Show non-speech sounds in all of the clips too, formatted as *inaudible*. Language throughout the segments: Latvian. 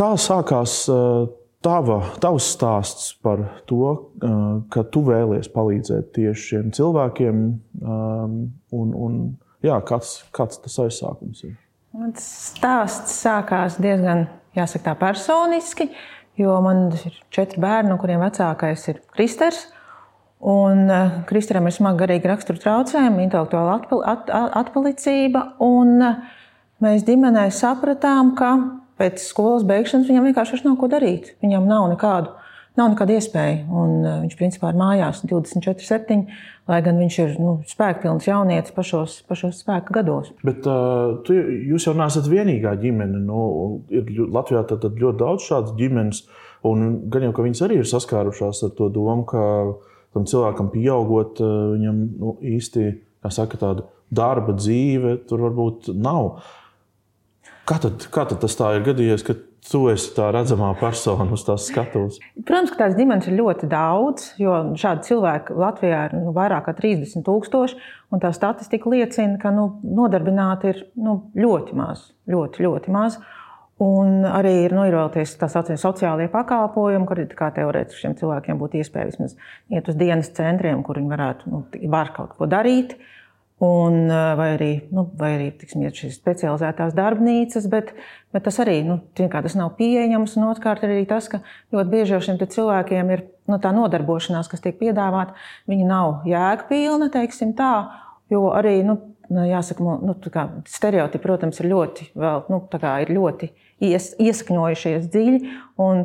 Kā sākās tava, tavs stāsts par to, ka tu vēlies palīdzēt tieši šiem cilvēkiem? Un, un, jā, kāds, kāds tas aizsākums ir? Mans stāsts sākās diezgan, jāsaka, tā personiski, jo man ir četri bērni, no kuriem vecākais ir Kristers. Un Kristeram ir smaga garīga rakstura traucējuma, intelektuāla atpal, at, atpalicība. Mēs ģimenē sapratām, ka pēc skolas beigšanas viņam vienkārši nav ko darīt. Viņam nav nekādu, nav nekāda iespēja. Un uh, viņš principā ir mājās 24, 7, lai gan viņš ir nu, spēkpilns jaunietis pašos, pašos spēka gados. Bet uh, tu, jūs jau neesat vienīgā ģimene. Nu, ir Latvijā tad, tad ļoti daudz šādas ģimenes, un gan jau viņas arī ir saskārušās ar to domu, ka tam cilvēkam pieaugot, uh, viņam nu, īsti saka, tāda darba dzīve tur varbūt nav. Kā tad, kā tad tas tā ir gadījies, ka tu esi tā redzamā persona uz tās skatuves? Protams, ka tās ģimenes ir ļoti daudz, jo šādu cilvēku Latvijā ir nu, vairāk kā 30 tūkstoši. Tā statistika liecina, ka nu, nodarbināti ir nu, ļoti maz. Ļoti, ļoti maz. Un arī ir nu, ievēlēties tā saucamie sociālie pakalpojumi, kur teorētiski šiem cilvēkiem būtu iespēja vismaz iet uz dienas centriem, kur viņi varētu nu, var kaut ko darīt. Uh, Un, vai arī, nu, vai arī tiksim, šīs specializētās darbnīcas, bet, bet tas arī nu, tas nav pieejams. Un otrkārt, arī tas, ka ļoti bieži jau šiem cilvēkiem ir nu, tā nodarbošanās, kas tiek piedāvāta, viņa nav jēgpilna, teiksim tā. Jo arī nu, jāsaka, nu, stereotipi, protams, ir ļoti, vēl, nu, ir ļoti ies, iesakņojušies dziļi.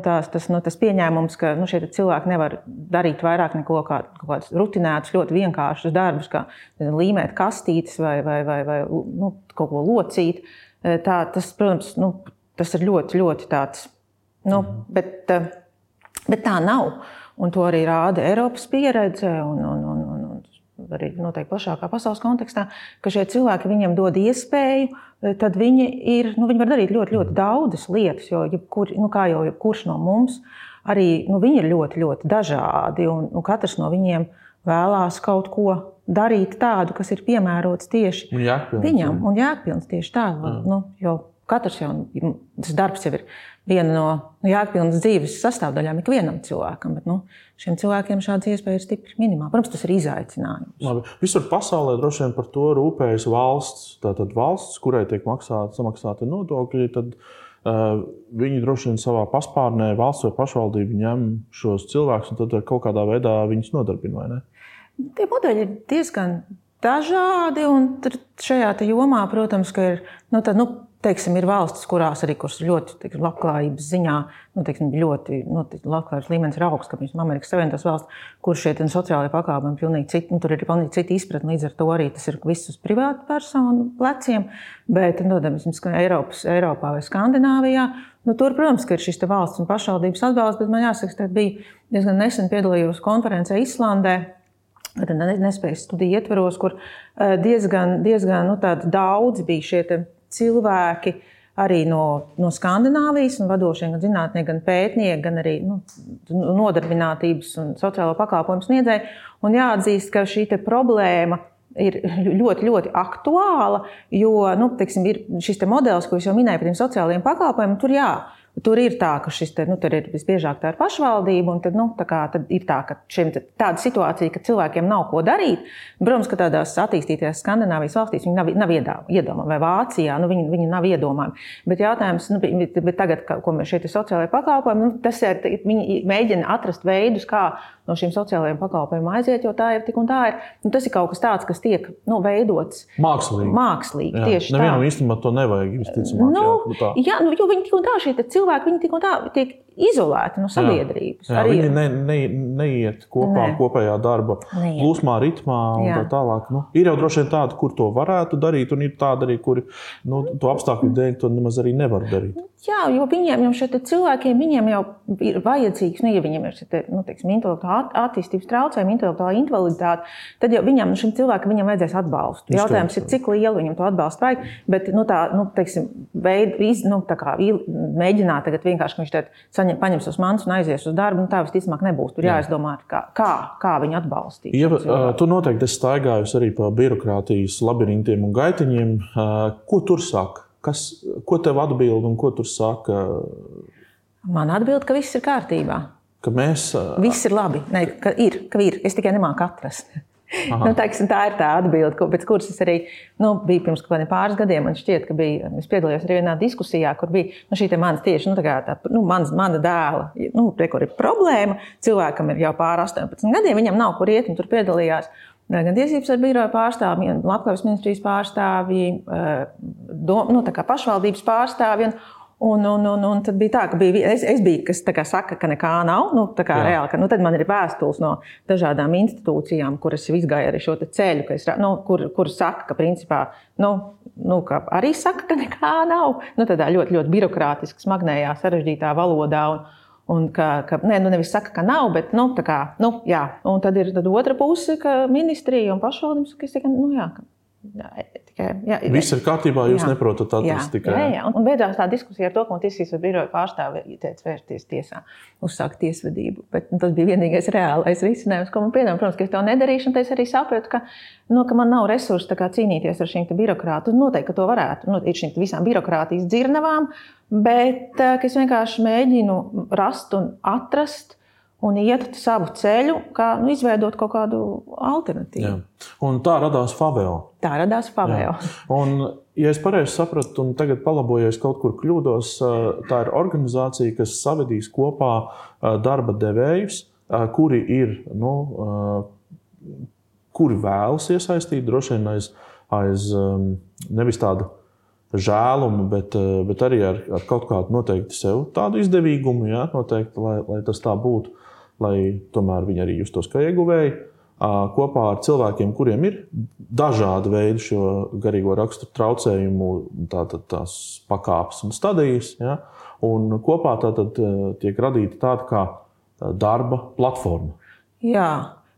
Tās, tas, nu, tas pieņēmums, ka nu, šie cilvēki nevar darīt vairāk neko kā, kādus rutinētus, ļoti vienkāršus darbus, kā līmēt kastītes vai, vai, vai, vai nu, kaut ko locīt, e, tā, tas, protams, nu, tas ir ļoti, ļoti tāds. Nu, mhm. bet, e, bet tā nav. Un to arī rāda Eiropas pieredze. Un, un, arī noteikti plašākā pasaules kontekstā, ka šie cilvēki viņiem dod iespēju, eh, tad viņi, ir, nu, viņi var darīt ļoti, ļoti daudzas lietas. Jo, jebkur, nu, kā jau jebkurš no mums, arī nu, viņi ir ļoti, ļoti dažādi. Un, nu, katrs no viņiem vēlās kaut ko darīt tādu, kas ir piemērots tieši un jākpilns, viņam, un jēgpilns tieši tā. Nu, jo katrs jau tas darbs jau ir viena no nu, jēgpilnas dzīves sastāvdaļām ikvienam cilvēkam. Bet, nu, šiem cilvēkiem šādas iespējas ir stipri minimāli. Protams, tas ir izaicinājums. Labi. Visur pasaulē droši vien par to rūpējas valsts. Tātad valsts, kurai tiek maksāta, samaksāta nodokļi, tad uh, viņi droši vien savā paspārnē, valsts vai pašvaldība ņem šos cilvēkus un tad kaut kādā veidā viņus nodarbina. Tie modeļi ir diezgan dažādi. Un šajā jomā, protams, ir nu, tad, nu, teiksim, ir valstis, kurās arī kuras ļoti teiksim, labklājības ziņā nu, teiksim, ļoti nu, labklājības līmenis ir augsts, kā piemēram Amerikas Savienotās valsts, kur šie sociālajie pakalpojumi pilnīgi citi, nu, tur ir pilnīgi cita izpratne. Līdz ar to arī tas ir viss uz privātu personu pleciem. Bet, nu, piemēram, Eiropas, Eiropā vai Skandināvijā. Nu, tur, protams, ir šis valsts un pašvaldības atbalsts, bet man jāsaka, ka bija diezgan nesen piedalījos konferencē Islandē. Nespējas studiju ietvaros, kur eh, diezgan, diezgan nu, daudz bija šie cilvēki arī no, no Skandināvijas, un vadošie gan zinātnieki, gan pētnieki, gan arī nu, nodarbinātības un sociālo pakalpojumu sniedzēji. Un jāatzīst, ka šī problēma ir ļoti, ļoti aktuāla, jo nu, teiksim, ir šis te modelis, ko es jau minēju par tiem sociālajiem pakalpojumiem, tur jā. Tur ir tā, ka šis te, nu, ir visbiežāk tā ir pašvaldība, un tad, nu, tā kā, tad ir tā, ka šim tāda situācija, ka cilvēkiem nav ko darīt. Protams, ka tādās attīstītajās Skandināvijas valstīs viņi nav, nav iedomājami, vai Vācijā nu, viņi, viņi nav iedomājami. Bet jautājums, nu, bet tagad, ko mēs šeit ir sociālajie pakalpojumi, nu, tas ir, viņi mēģina atrast veidus, kā no šiem sociālajiem pakalpojumiem aiziet, jo tā jau tik un tā ir. Nu, tas ir kaut kas tāds, kas tiek nu, veidots mākslīgi. mākslīgi jā, tieši Nevienam tā. īstenībā to nevajag. Nu, nu jā, nu, jo viņi tik un tā, šie cilvēki, viņi tik un tā tiek izolēti no sabiedrības. Jā, viņi ne, ne, neiet kopā ne. kopējā darba neiet. plūsmā, ritmā un jā. tā tālāk. Nu, ir jau droši vien tādi, kur to varētu darīt, un ir tādi arī, kuri nu, to apstākļu dēļ to nemaz arī nevar darīt. Jā, jo viņiem jau šeit cilvēkiem jau ir vajadzīgs, nu, ja viņiem ir šie nu, teiksim, intelektuāla attīstības traucējumi, intelektuāla invaliditāte, tad jau viņam, šim cilvēkam viņam vajadzēs atbalstu. Izteiks. Jautājums ir, cik lielu viņam to atbalstu vajag, bet nu, tā, nu, teiksim, veid, iz, nu, tā kā mēģināt tagad vienkārši, viņš tādu saņem, paņems uz manis un aizies uz darbu, nu, tā visticamāk nebūs. Tur jāizdomā, kā, kā, kā viņu atbalstīt. Ja, tu noteikti esi staigājusi arī pa birokrātijas labirintiem un gaitiņiem. Ko tur saka? Kas, ko tev atbild un ko tur saka Man atbild, ka viss ir kārtībā. Ka mēs. Viss ir labi. Nē, ka ir, ka ir. Es tikai nemāku atrast. Nu, teiksim, tā ir tā atbilde, pēc kuras es arī nu, biju pirms pāris gadiem. Man šķiet, ka bija, es piedalījos arī vienā diskusijā, kur bija nu, šī manas tieši nu, tā, tā, nu, mans, mana dēla, nu, pie kur ir problēma. Cilvēkam ir jau pāri 18 gadiem, viņam nav kur iet, un tur piedalījās. Gan tiesības ar biroju pārstāvjiem, labklājības ministrijas pārstāvji, dom, nu, pašvaldības pārstāvji. Un, Un, un, un, un tad bija tā, ka bija, es, es biju, kas kā, saka, ka nekā nav. Nu, reāli, ka, nu, tad man ir vēstules no dažādām institūcijām, kuras izgāja arī šo ceļu, es, nu, kur, kur saka, ka principā nu, nu, ka arī saka, ka nekā nav. Nu, tādā ļoti, ļoti birokrātiski, smagnējā, sarežģītā valodā. Un, Un ka, ka nē, nu nevis saka, ka nav, bet nu, kā, nu, jā. Un tad ir tad otra puse, ka ministrija un pašvaldības, kas tikai, nu, jā, Tikai, jā, Viss ir kārtībā, jūs jā. neprotat atrast tikai. Jā, jā. Un, un beidzās tā diskusija ar to, ka tiesības biroja pārstāve ieteica vērsties tiesā, uzsākt tiesvedību. Bet nu, tas bija vienīgais reālais risinājums, ko man piedāvāja. Protams, ka es to nedarīšu, un es arī sapratu, ka, nu, ka man nav resursu cīnīties ar šīm birokrātiem. Noteikti, ka to varētu. Nu, ir šīm visām birokrātijas dzirnavām, bet eh, es vienkārši mēģinu rast un atrast un iet savu ceļu, kā nu, izveidot kaut kādu alternatīvu. Jā. Un tā radās Faveo. Tā radās Faveo. Un, ja es pareizi sapratu, un tagad palabojies kaut kur kļūdos, tā ir organizācija, kas savedīs kopā darba devējus, kuri ir. Nu, kuri vēlas iesaistīt, droši vien aiz, aiz nevis tādu žēlumu, bet, bet arī ar, ar kaut kādu noteiktu sev tādu izdevīgumu, jā, noteikti, lai, lai tas tā būtu lai tomēr viņi arī justos kā ieguvēji. Kopā ar cilvēkiem, kuriem ir dažādi veidi šo garīgo raksturu traucējumu, tātad tās pakāpes un stadijas. Ja? Un kopā tātad tiek radīta tāda kā darba platforma. Jā,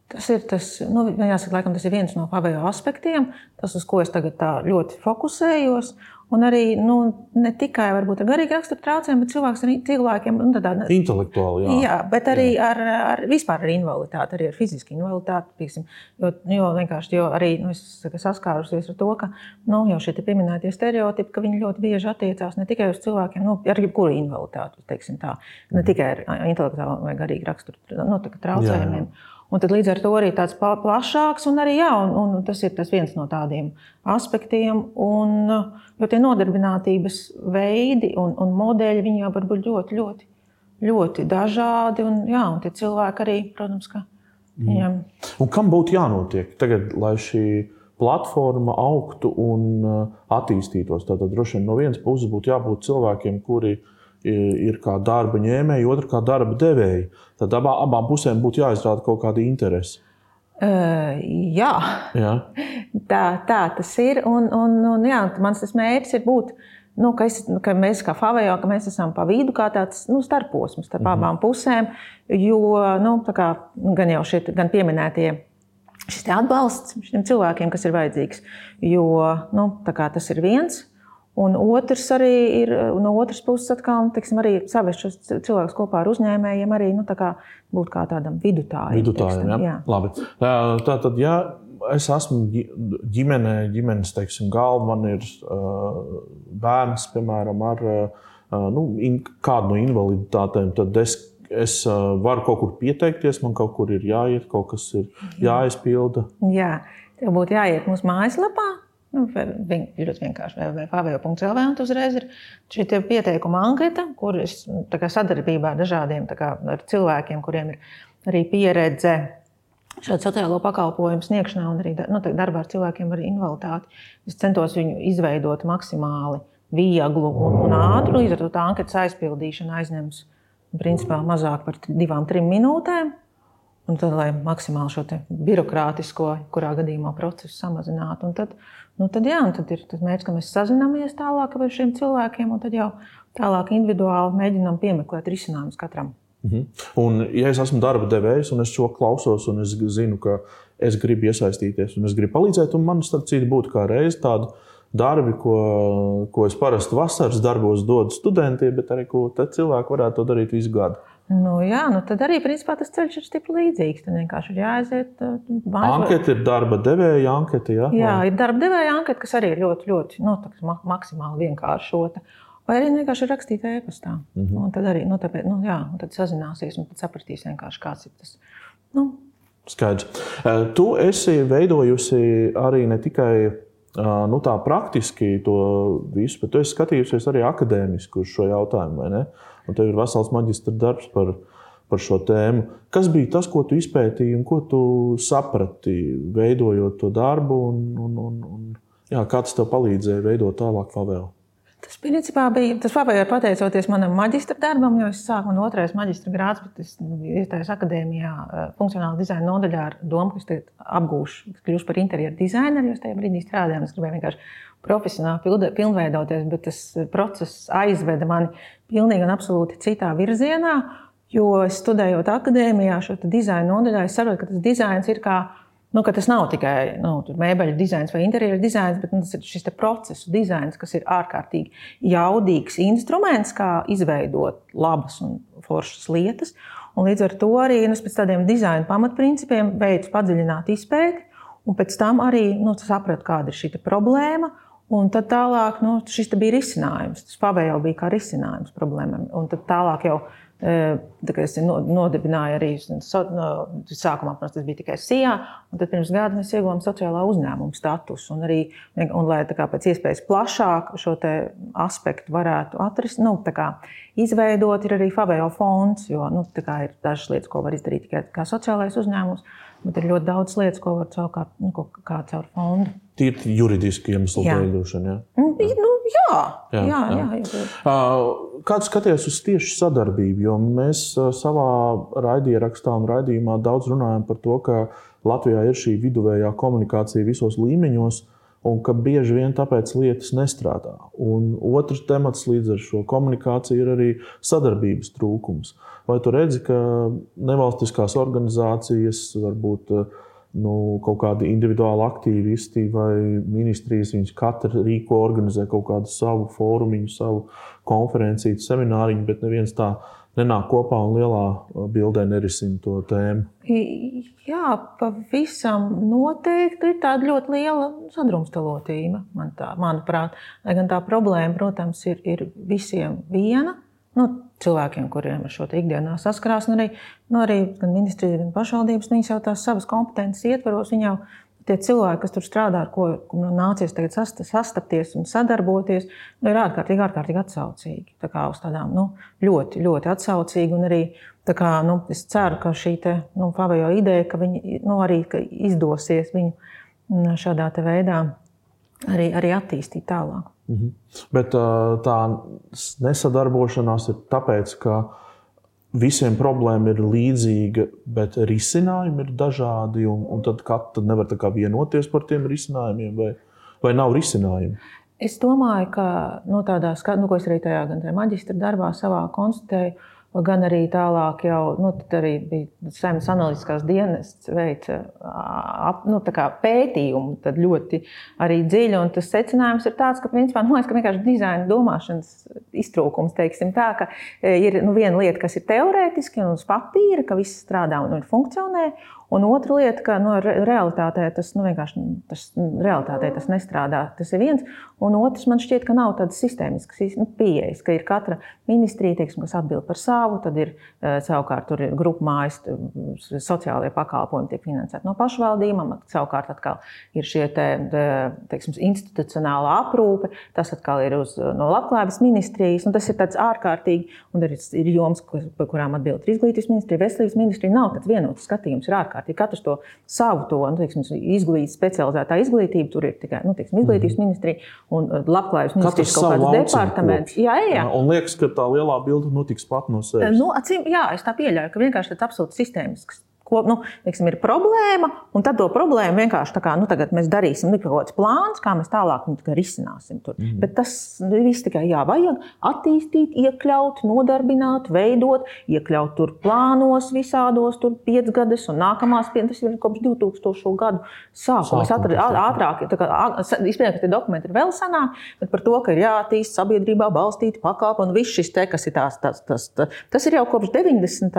Tas ir, tas, nu, jāsaka, laikam, tas ir viens no pavējā aspektiem, tas, uz ko es tagad ļoti fokusējos. Un arī nu, ne tikai ar garīgu raksturu traucējumiem, bet cilvēks ar cilvēkiem nu, tādā intelektuāli. Jā, jā bet arī jā. Ar, ar vispār ar invaliditāti, arī ar fizisku invaliditāti. Pieksim, jo, jo vienkārši jo arī nu, es saskārusies ar to, ka nu, jau šie pieminētie stereotipi, ka viņi ļoti bieži attiecās ne tikai uz cilvēkiem, nu, ar jebkuru invaliditāti, teiksim, tā, ne tikai ar intelektuālu vai garīgu raksturu nu, traucējumiem. Jā, jā. Un tad līdz ar to arī tāds plašāks, un arī jā, un, un tas ir tas viens no tādiem aspektiem. Un, jo tie nodarbinātības veidi un, un modeļi, viņi jau var būt ļoti, ļoti, ļoti dažādi. Un, jā, un tie cilvēki arī, protams, ka mm. viņiem. Un kam būtu jānotiek tagad, lai šī platforma augtu un uh, attīstītos? Tad droši vien no vienas puses būtu jābūt cilvēkiem, kuri ir ir kā darba ņēmēji, otra kā darba devēji. Tad abā, abām pusēm būtu jāizrāda kaut kāda interese. Uh, jā, jā. Tā, tā tas ir. Un, un, un, jā, mans mērķis ir būt. Nu, ka, es, ka mēs kā Favējo, ka mēs esam pa vidu kā tāds nu, starposms starp mm -hmm. abām pusēm. Jo nu, kā, gan jau šie gan pieminētie šis atbalsts šiem cilvēkiem, kas ir vajadzīgs. Jo nu, tas ir viens. Un otrs arī ir no otras puses, atkal, tiksim, arī savest šos cilvēkus kopā ar uzņēmējiem, arī nu, kā, būt kā tādam vidutājam. Vidutājam, jā. jā. Labi. Tā tad, ja es esmu ģimenē, ģimenes teiksim, galva, man ir uh, bērns, piemēram, ar uh, nu, in, kādu no invaliditātēm, tad es, es varu kaut kur pieteikties, man kaut kur ir jāiet, kaut kas ir jāizpilda. Jā, tev būtu jāiet mūsu mājaslapā Nu, ļoti vienkārši www.pavio.lv un uzreiz ir šī pieteikuma anketa, kur es sadarbībā ar dažādiem kā, ar cilvēkiem, kuriem ir arī pieredze šādu sociālo pakalpojumu sniegšanā un arī nu, darbā ar cilvēkiem ar invaliditāti. Es centos viņu izveidot maksimāli vieglu un, un ātru. Līdz ar to tā anketas aizpildīšana aizņems principā mazāk par divām, trim minūtēm. Un tad, lai maksimāli šo birokrātisko, kurā gadījumā procesu samazinātu, un tad, nu tad, jā, tad ir tas mērķis, ka mēs sazināmies tālāk ar šiem cilvēkiem, un tad jau tālāk individuāli mēģinām piemeklēt risinājumus katram. Mhm. Un, ja es esmu darba devējs, un es šo klausos, un es zinu, ka es gribu iesaistīties, un es gribu palīdzēt, un man starp citu būtu kā reiz tāda darbi, ko, ko es parasti vasaras darbos dodu studentiem, bet arī ko cilvēki varētu to darīt visu gadu. Nu, jā, nu tad arī principā, tas ceļš ir stipri līdzīgs. Tad vienkārši ir jāaiziet. Uh, anketa ir darba devēja anketa. Jā, jā ir darba devēja anketa, kas arī ir ļoti, ļoti nu, maksimāli vienkāršota. Vai arī vienkārši rakstīt e-pastā. Mm -hmm. Un tad arī nu, tāpēc, nu, jā, tad sazināsies un tad sapratīs kāds ir tas. Nu. Skaidrs. Tu esi veidojusi arī ne tikai nu, tā praktiski to visu, bet tu esi skatījusies arī akadēmiski uz šo jautājumu. Un tev ir vesels maģistra darbs par, par šo tēmu. Kas bija tas, ko tu izpētīji un ko tu saprati, veidojot to darbu, un, un, un, un jā, kā tas tev palīdzēja veidot tālāk vēl? Tas principā bija tas pabeidzot pateicoties manam maģistra darbam, jo es sāku no otrais maģistra grāds, bet es iestājos akadēmijā eh, funkcionāla dizaina nodaļā ar domu, ka es apgūšu, kļūšu par interjeru dizaineru, jo es tajā brīdī strādāju. Es gribēju vienkārši profesionāli pilnveidoties, bet tas eh, process aizveda mani pilnīgi un absolūti citā virzienā, jo studējot akadēmijā šo dizaina nodaļā, es saprotu, ka tas dizains ir kā Nu, tas nav tikai nu, mēbeļu dizains vai interjeru dizains, bet nu, tas ir šis procesu dizains, kas ir ārkārtīgi jaudīgs instruments, kā izveidot labas un foršas lietas. Un līdz ar to arī nu, pēc tādiem dizaina pamatprincipiem veids padziļināt izpēti, un pēc tam arī nu, saprast, kāda ir šī problēma. Un tad tālāk nu, šis bija risinājums. Tas pavēl bija kā risinājums problēmām. Un tad tālāk jau Es nodibināju arī sākumā, protams, tas bija tikai SIA, tad pirms gada mēs ieguvām sociālā uzņēmuma statusu. Un, arī, un lai kā, pēc iespējas plašāk šo aspektu varētu atrast, nu, kā, izveidot, ir arī Fabio fonds, jo nu, ir dažas lietas, ko var izdarīt tikai kā sociālais uzņēmums, bet ir ļoti daudz lietas, ko var savukārt nu, kā caur fondu. Tīri juridiski iemesli dēļ, droši vien. Nu, nu, jā, jā, jā, jā. jā, jā. Kāds skaties uz tieši sadarbību? Jo mēs savā raidierakstā un raidījumā daudz runājam par to, ka Latvijā ir šī viduvējā komunikācija visos līmeņos, un ka bieži vien tāpēc lietas nestrādā. Un otrs temats līdz ar šo komunikāciju ir arī sadarbības trūkums. Vai tu redzi, ka nevalstiskās organizācijas varbūt nu, kaut kādi individuāli aktīvisti vai ministrijas. Viņas katra rīko, organizē kaut kādu savu fórumu, savu konferenciju, semināriņu, bet neviens tā nenāk kopā un lielā bildē nerisina to tēmu. Jā, pavisam noteikti ir tāda ļoti liela sadrumstalotība, man tā, manuprāt. Lai gan tā problēma, protams, ir, ir visiem viena nu, cilvēkiem, kuriem ar šo ikdienā saskarās. Un arī, nu, arī gan ministrija, gan pašvaldības, viņas jau tās savas kompetences ietvaros. Jau tie cilvēki, kas tur strādā, ar ko nu, nācies sastapties un sadarboties, nu, ir ārkārtīgi, ārkārtīgi atsaucīgi. Tā kā uz tādām nu, ļoti, ļoti atsaucīgi. Arī kā, nu, es ceru, ka šī te, nu, Fabejo ideja, ka viņi nu, arī ka izdosies viņu mm, šādā veidā arī, arī attīstīt tālāk. Mhm. Bet tā nesadarbošanās ir tāpēc, ka visiem problēma ir līdzīga, bet risinājumi ir dažādi. Un, un tad katra nevar vienoties par tiem risinājumiem, vai, vai nav risinājumu. Es domāju, ka no nu, tādā skatījumā, nu, ko es arī tajā gan tajā maģistra darbā savā konstatēju, gan arī tālāk jau nu, arī bija saimnes analītiskās dienests veica ap, nu, pētījumu ļoti arī dziļi. Un tas secinājums ir tāds, ka, principā, nu, ka vienkārši dizaina domāšanas iztrūkums, teiksim tā, ka e, ir nu, viena lieta, kas ir teorētiski un uz papīra, ka viss strādā un funkcionē, Un otra lieta, ka nu, realitātē tas nu, vienkārši tas, realitātē tas nestrādā. Tas ir viens. Un otrs, man šķiet, ka nav tādas sistēmiskas nu, pieejas, ka ir katra ministrija, teiksim, kas atbild par savu, tad ir eh, savukārt ir grupu mājas, sociālajie pakalpojumi tiek finansēti no pašvaldībām, savukārt atkal ir šie te, teiksim, institucionālā aprūpe, tas atkal ir uz, no labklājības ministrijas, tas ir tāds ārkārtīgi, un ir, ir joms, par kurām atbild izglītības ministrija, veselības ministrija. Nav tāds vienots skatījums, ir ārkārtīgi ārkārtīgi. Katrs to savu to, nu, teiksim, izglītības, specializētā izglītība, tur ir tikai nu, teiksim, izglītības mm. ministrija un uh, labklājības ministrijas kaut kāds departaments. Jā, jā, jā. Un liekas, ka tā lielā bilde notiks pat no sevis. Nu, acīm, jā, es tā pieļauju, ka vienkārši tas absolūti sistēmisks ko, nu, teiksim, ir problēma, un tad to problēmu vienkārši tā kā nu, mēs darīsim nu, kaut kāds plāns, kā mēs tālāk nu, risināsim. Tur. Mm. Bet tas viss tikai jāvajag attīstīt, iekļaut, nodarbināt, veidot, iekļaut tur plānos visādos, tur piecgadus un nākamās, tas ir kopš 2000. gadu sākuma. Es atradu ātrāk, izpētēju, ka tie dokumenti ir vēl senāk, bet par to, ka ir jāattīst sabiedrībā balstīti pakāpi un viss šis te, kas ir tās, tas, tas, tas, tas ir jau kopš 90.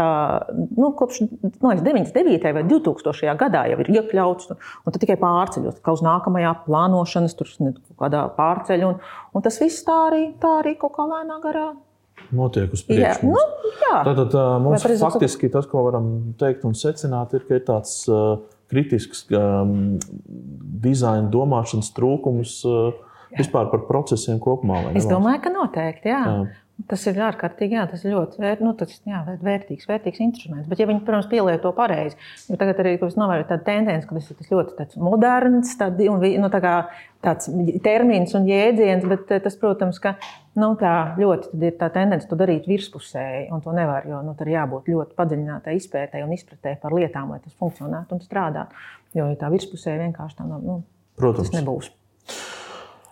Nu, kopš, no, 90 99. vai 2000. gadā jau ir iekļauts, un tad tikai pārceļot, kā uz nākamajā plānošanas, tur kādā pārceļ. Un, un tas viss tā arī, tā arī kaut kā lēnā garā notiek uz priekšu. Jā, nu, jā. Tātad mums faktiski tas, ko varam teikt un secināt, ir, ka ir tāds uh, kritisks um, dizaina domāšanas trūkums uh, vispār par procesiem kopumā. Es domāju, ka noteikti. Jā. Jā. Tas ir ārkārtīgi, jā, tas ir ļoti vēr, nu, tas, jā, vērtīgs, vērtīgs instruments. Bet, ja viņi, protams, pielieto pareizi, jo tagad arī es novēroju tādu tendenci, ka tas ir ļoti moderns tād, un nu, tā kā, tāds termins un jēdziens, bet eh, tas, protams, ka nu, tā ļoti ir tā tendence to darīt virspusēji, un to nevar, jo nu, tur jābūt ļoti padziļinātai izpētēji un izpratē par lietām, lai tas funkcionētu un strādātu. Jo ja tā virspusēji vienkārši tā nu, protams. tas nebūs.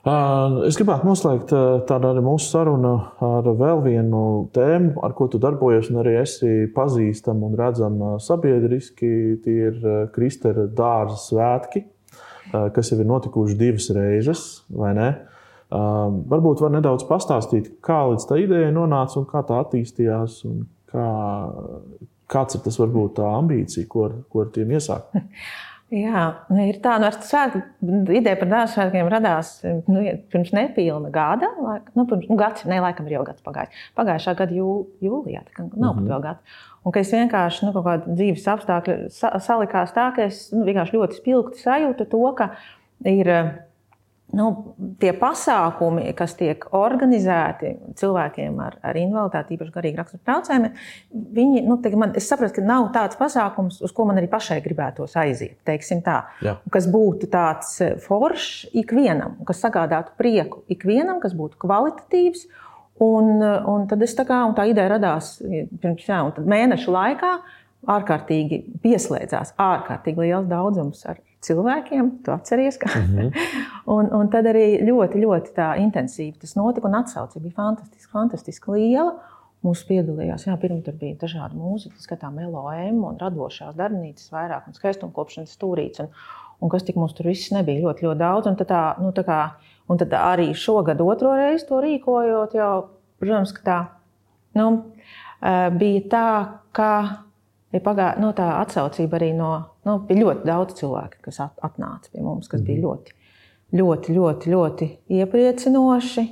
Es gribētu noslēgt tādu arī mūsu sarunu ar vēl vienu tēmu, ar ko tu darbojies, un arī esi pazīstama un redzama sabiedriski. Tie ir Kristēra dārza svētki, kas jau ir notikuši divas reizes, vai ne? Varbūt var nedaudz pastāstīt, kā līdz tā ideja nonāca un kā tā attīstījās, kā, kāds ir tas varbūt tā ambīcija, ko, ko ar tiem iesākt. *laughs* Jā, nu ir tā, nu, svētku, ideja par dārza svētkiem radās nu, pirms nepilna gada. Laik, nu, pirms, nu, gads, ne, laikam ir jau gads pagājis. Pagājušā gada jū, jūlijā, tā nav mm -hmm. pat vēl gads. Un ka es vienkārši, nu, kaut kāda dzīves apstākļi sa, salikās tā, ka es nu, vienkārši ļoti spilgti sajūtu to, ka ir nu, tie pasākumi, kas tiek organizēti cilvēkiem ar, ar invaliditāti, īpaši garīgi rakstura traucējumiem, viņi, nu, man, es saprotu, ka nav tāds pasākums, uz ko man arī pašai gribētos aiziet. Tā, kas būtu tāds eh, foršs ikvienam, kas sagādātu prieku ikvienam, kas būtu kvalitatīvs. Un, un tad es tā kā tā ideja radās pirms jā, mēneša laikā. Ārkārtīgi pieslēdzās ārkārtīgi liels daudzums ar cilvēkiem. Tu atceries, ka. Mm -hmm. *laughs* un, un tad arī ļoti, ļoti tā intensīvi tas notika. Un atsauce bija fantastiski, fantastiski liela. Mums piedalījās, jā, pirms tam bija dažādi mūziķi, skatām LOM un radošās darbnīcas, vairāk un skaistumkopšanas stūrītes. Un, un kas tik mums tur viss nebija ļoti, ļoti daudz. Un tad, tā, nu, tā kā, un tad arī šogad otro reizi to rīkojot, jau, protams, ka tā nu, bija tā, ka ja pagā, nu, tā atsaucība arī no, nu, bija ļoti daudz cilvēku, kas atnāca pie mums, kas bija mhm. ļoti, ļoti, ļoti, ļoti iepriecinoši.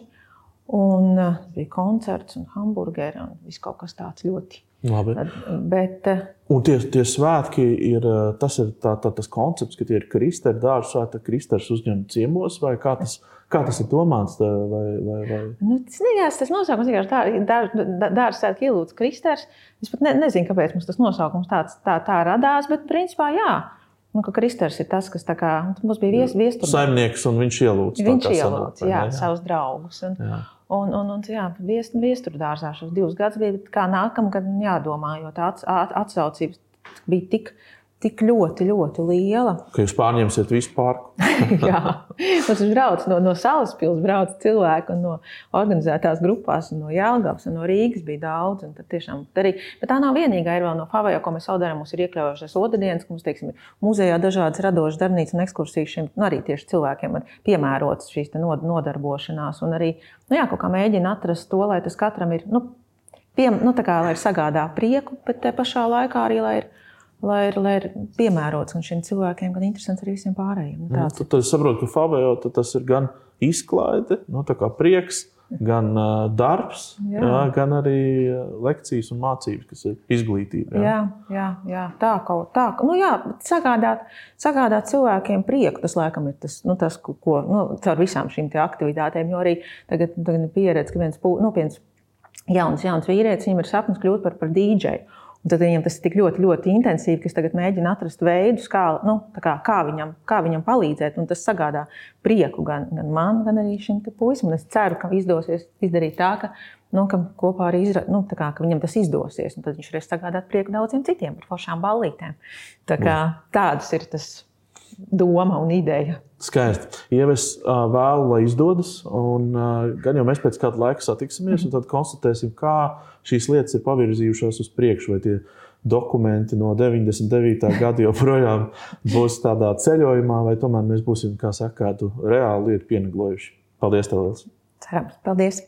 Un uh, bija koncerts un hamburgeri un viss kaut kas tāds ļoti. Labi. Bet, uh, un tie, tie svētki ir, tas ir tā, tā, tas koncepts, ka tie ir kristēri dārzi, vai kristērs uzņem ciemos, vai kā tas? Kā tas ir domāts? Vai, vai, vai? Nu, tas nejās, tas nosaukums vienkārši dārsts sēž ielūdz kristers. Es pat ne, nezinu, kāpēc mums tas nosaukums tāds, tā, tā radās, bet principā jā. Nu, Kristers ir tas, kas kā, mums bija vies, viesturnieks. Saimnieks un viņš ielūdz. Viņš ielūdz, jā, jā, savus draugus. Un, jā. Un, un, un jā, vies, viesturdārzā šos divus gadus bija kā nākamgad jādomā, jo tā atsaucības bija tik tik ļoti, ļoti liela. Ka jūs pārņemsiet visu parku. *laughs* Jā, mums brauc no, no salas pilsētas, brauc cilvēki no organizētās grupās, no Jālgavas, no Rīgas bija daudz. Arī, bet tā nav vienīgā. Ir vēl no Favaja, ko mēs saudārām, mums ir iekļaujušās otrdienas, ka mums teiksim, ir muzejā dažādas radošas darbnīcas un ekskursijas šiem nu, arī tieši cilvēkiem ir piemērotas šīs nodarbošanās. Un arī nu, jā, kaut kā mēģina atrast to, lai tas katram ir. Nu, Piem, nu, kā, lai sagādā prieku, bet te pašā laikā arī lai ir lai ir, lai ir piemērots gan šiem cilvēkiem, gan interesants arī visiem pārējiem. Nu, tad, tad es saprotu, ka Fabio tas ir gan izklaide, nu, prieks, gan uh, darbs, jā. Jā, gan arī lekcijas un mācības, kas ir izglītība. Jā, jā, jā, jā. tā kaut tā. Nu, jā, sagādāt, sagādāt cilvēkiem prieku, tas laikam ir tas, nu, tas ko nu, caur visām šīm aktivitātēm. Jo arī tagad, tagad ir pieredze, ka viens, nu, viens jauns, jauns vīrietis, viņam ir sapnis kļūt par, par dīdžeju. Un tad viņam tas ir tik ļoti, ļoti intensīvi, ka es tagad mēģinu atrast veidus, kā, nu, kā, kā, viņam, kā viņam palīdzēt. Un tas sagādā prieku gan, gan man, gan arī šim puisim. Es ceru, ka izdosies izdarīt tā, ka, nu, ka kopā arī izra, nu, kā, ka viņam tas izdosies. Un tad viņš varēs sagādāt prieku daudziem citiem par foršām ballītēm. Tā kā, tādas ir tas doma un ideja. Skaisti. Ja es uh, vēlu, lai izdodas, un uh, gan jau mēs pēc kāda laika satiksimies, un tad konstatēsim, kā šīs lietas ir pavirzījušās uz priekšu. Vai tie dokumenti no 99. gada joprojām būs tādā ceļojumā, vai tomēr mēs būsim, kā saka, kādu reālu lietu pienaglojuši. Paldies, Lielas! Cerams, paldies!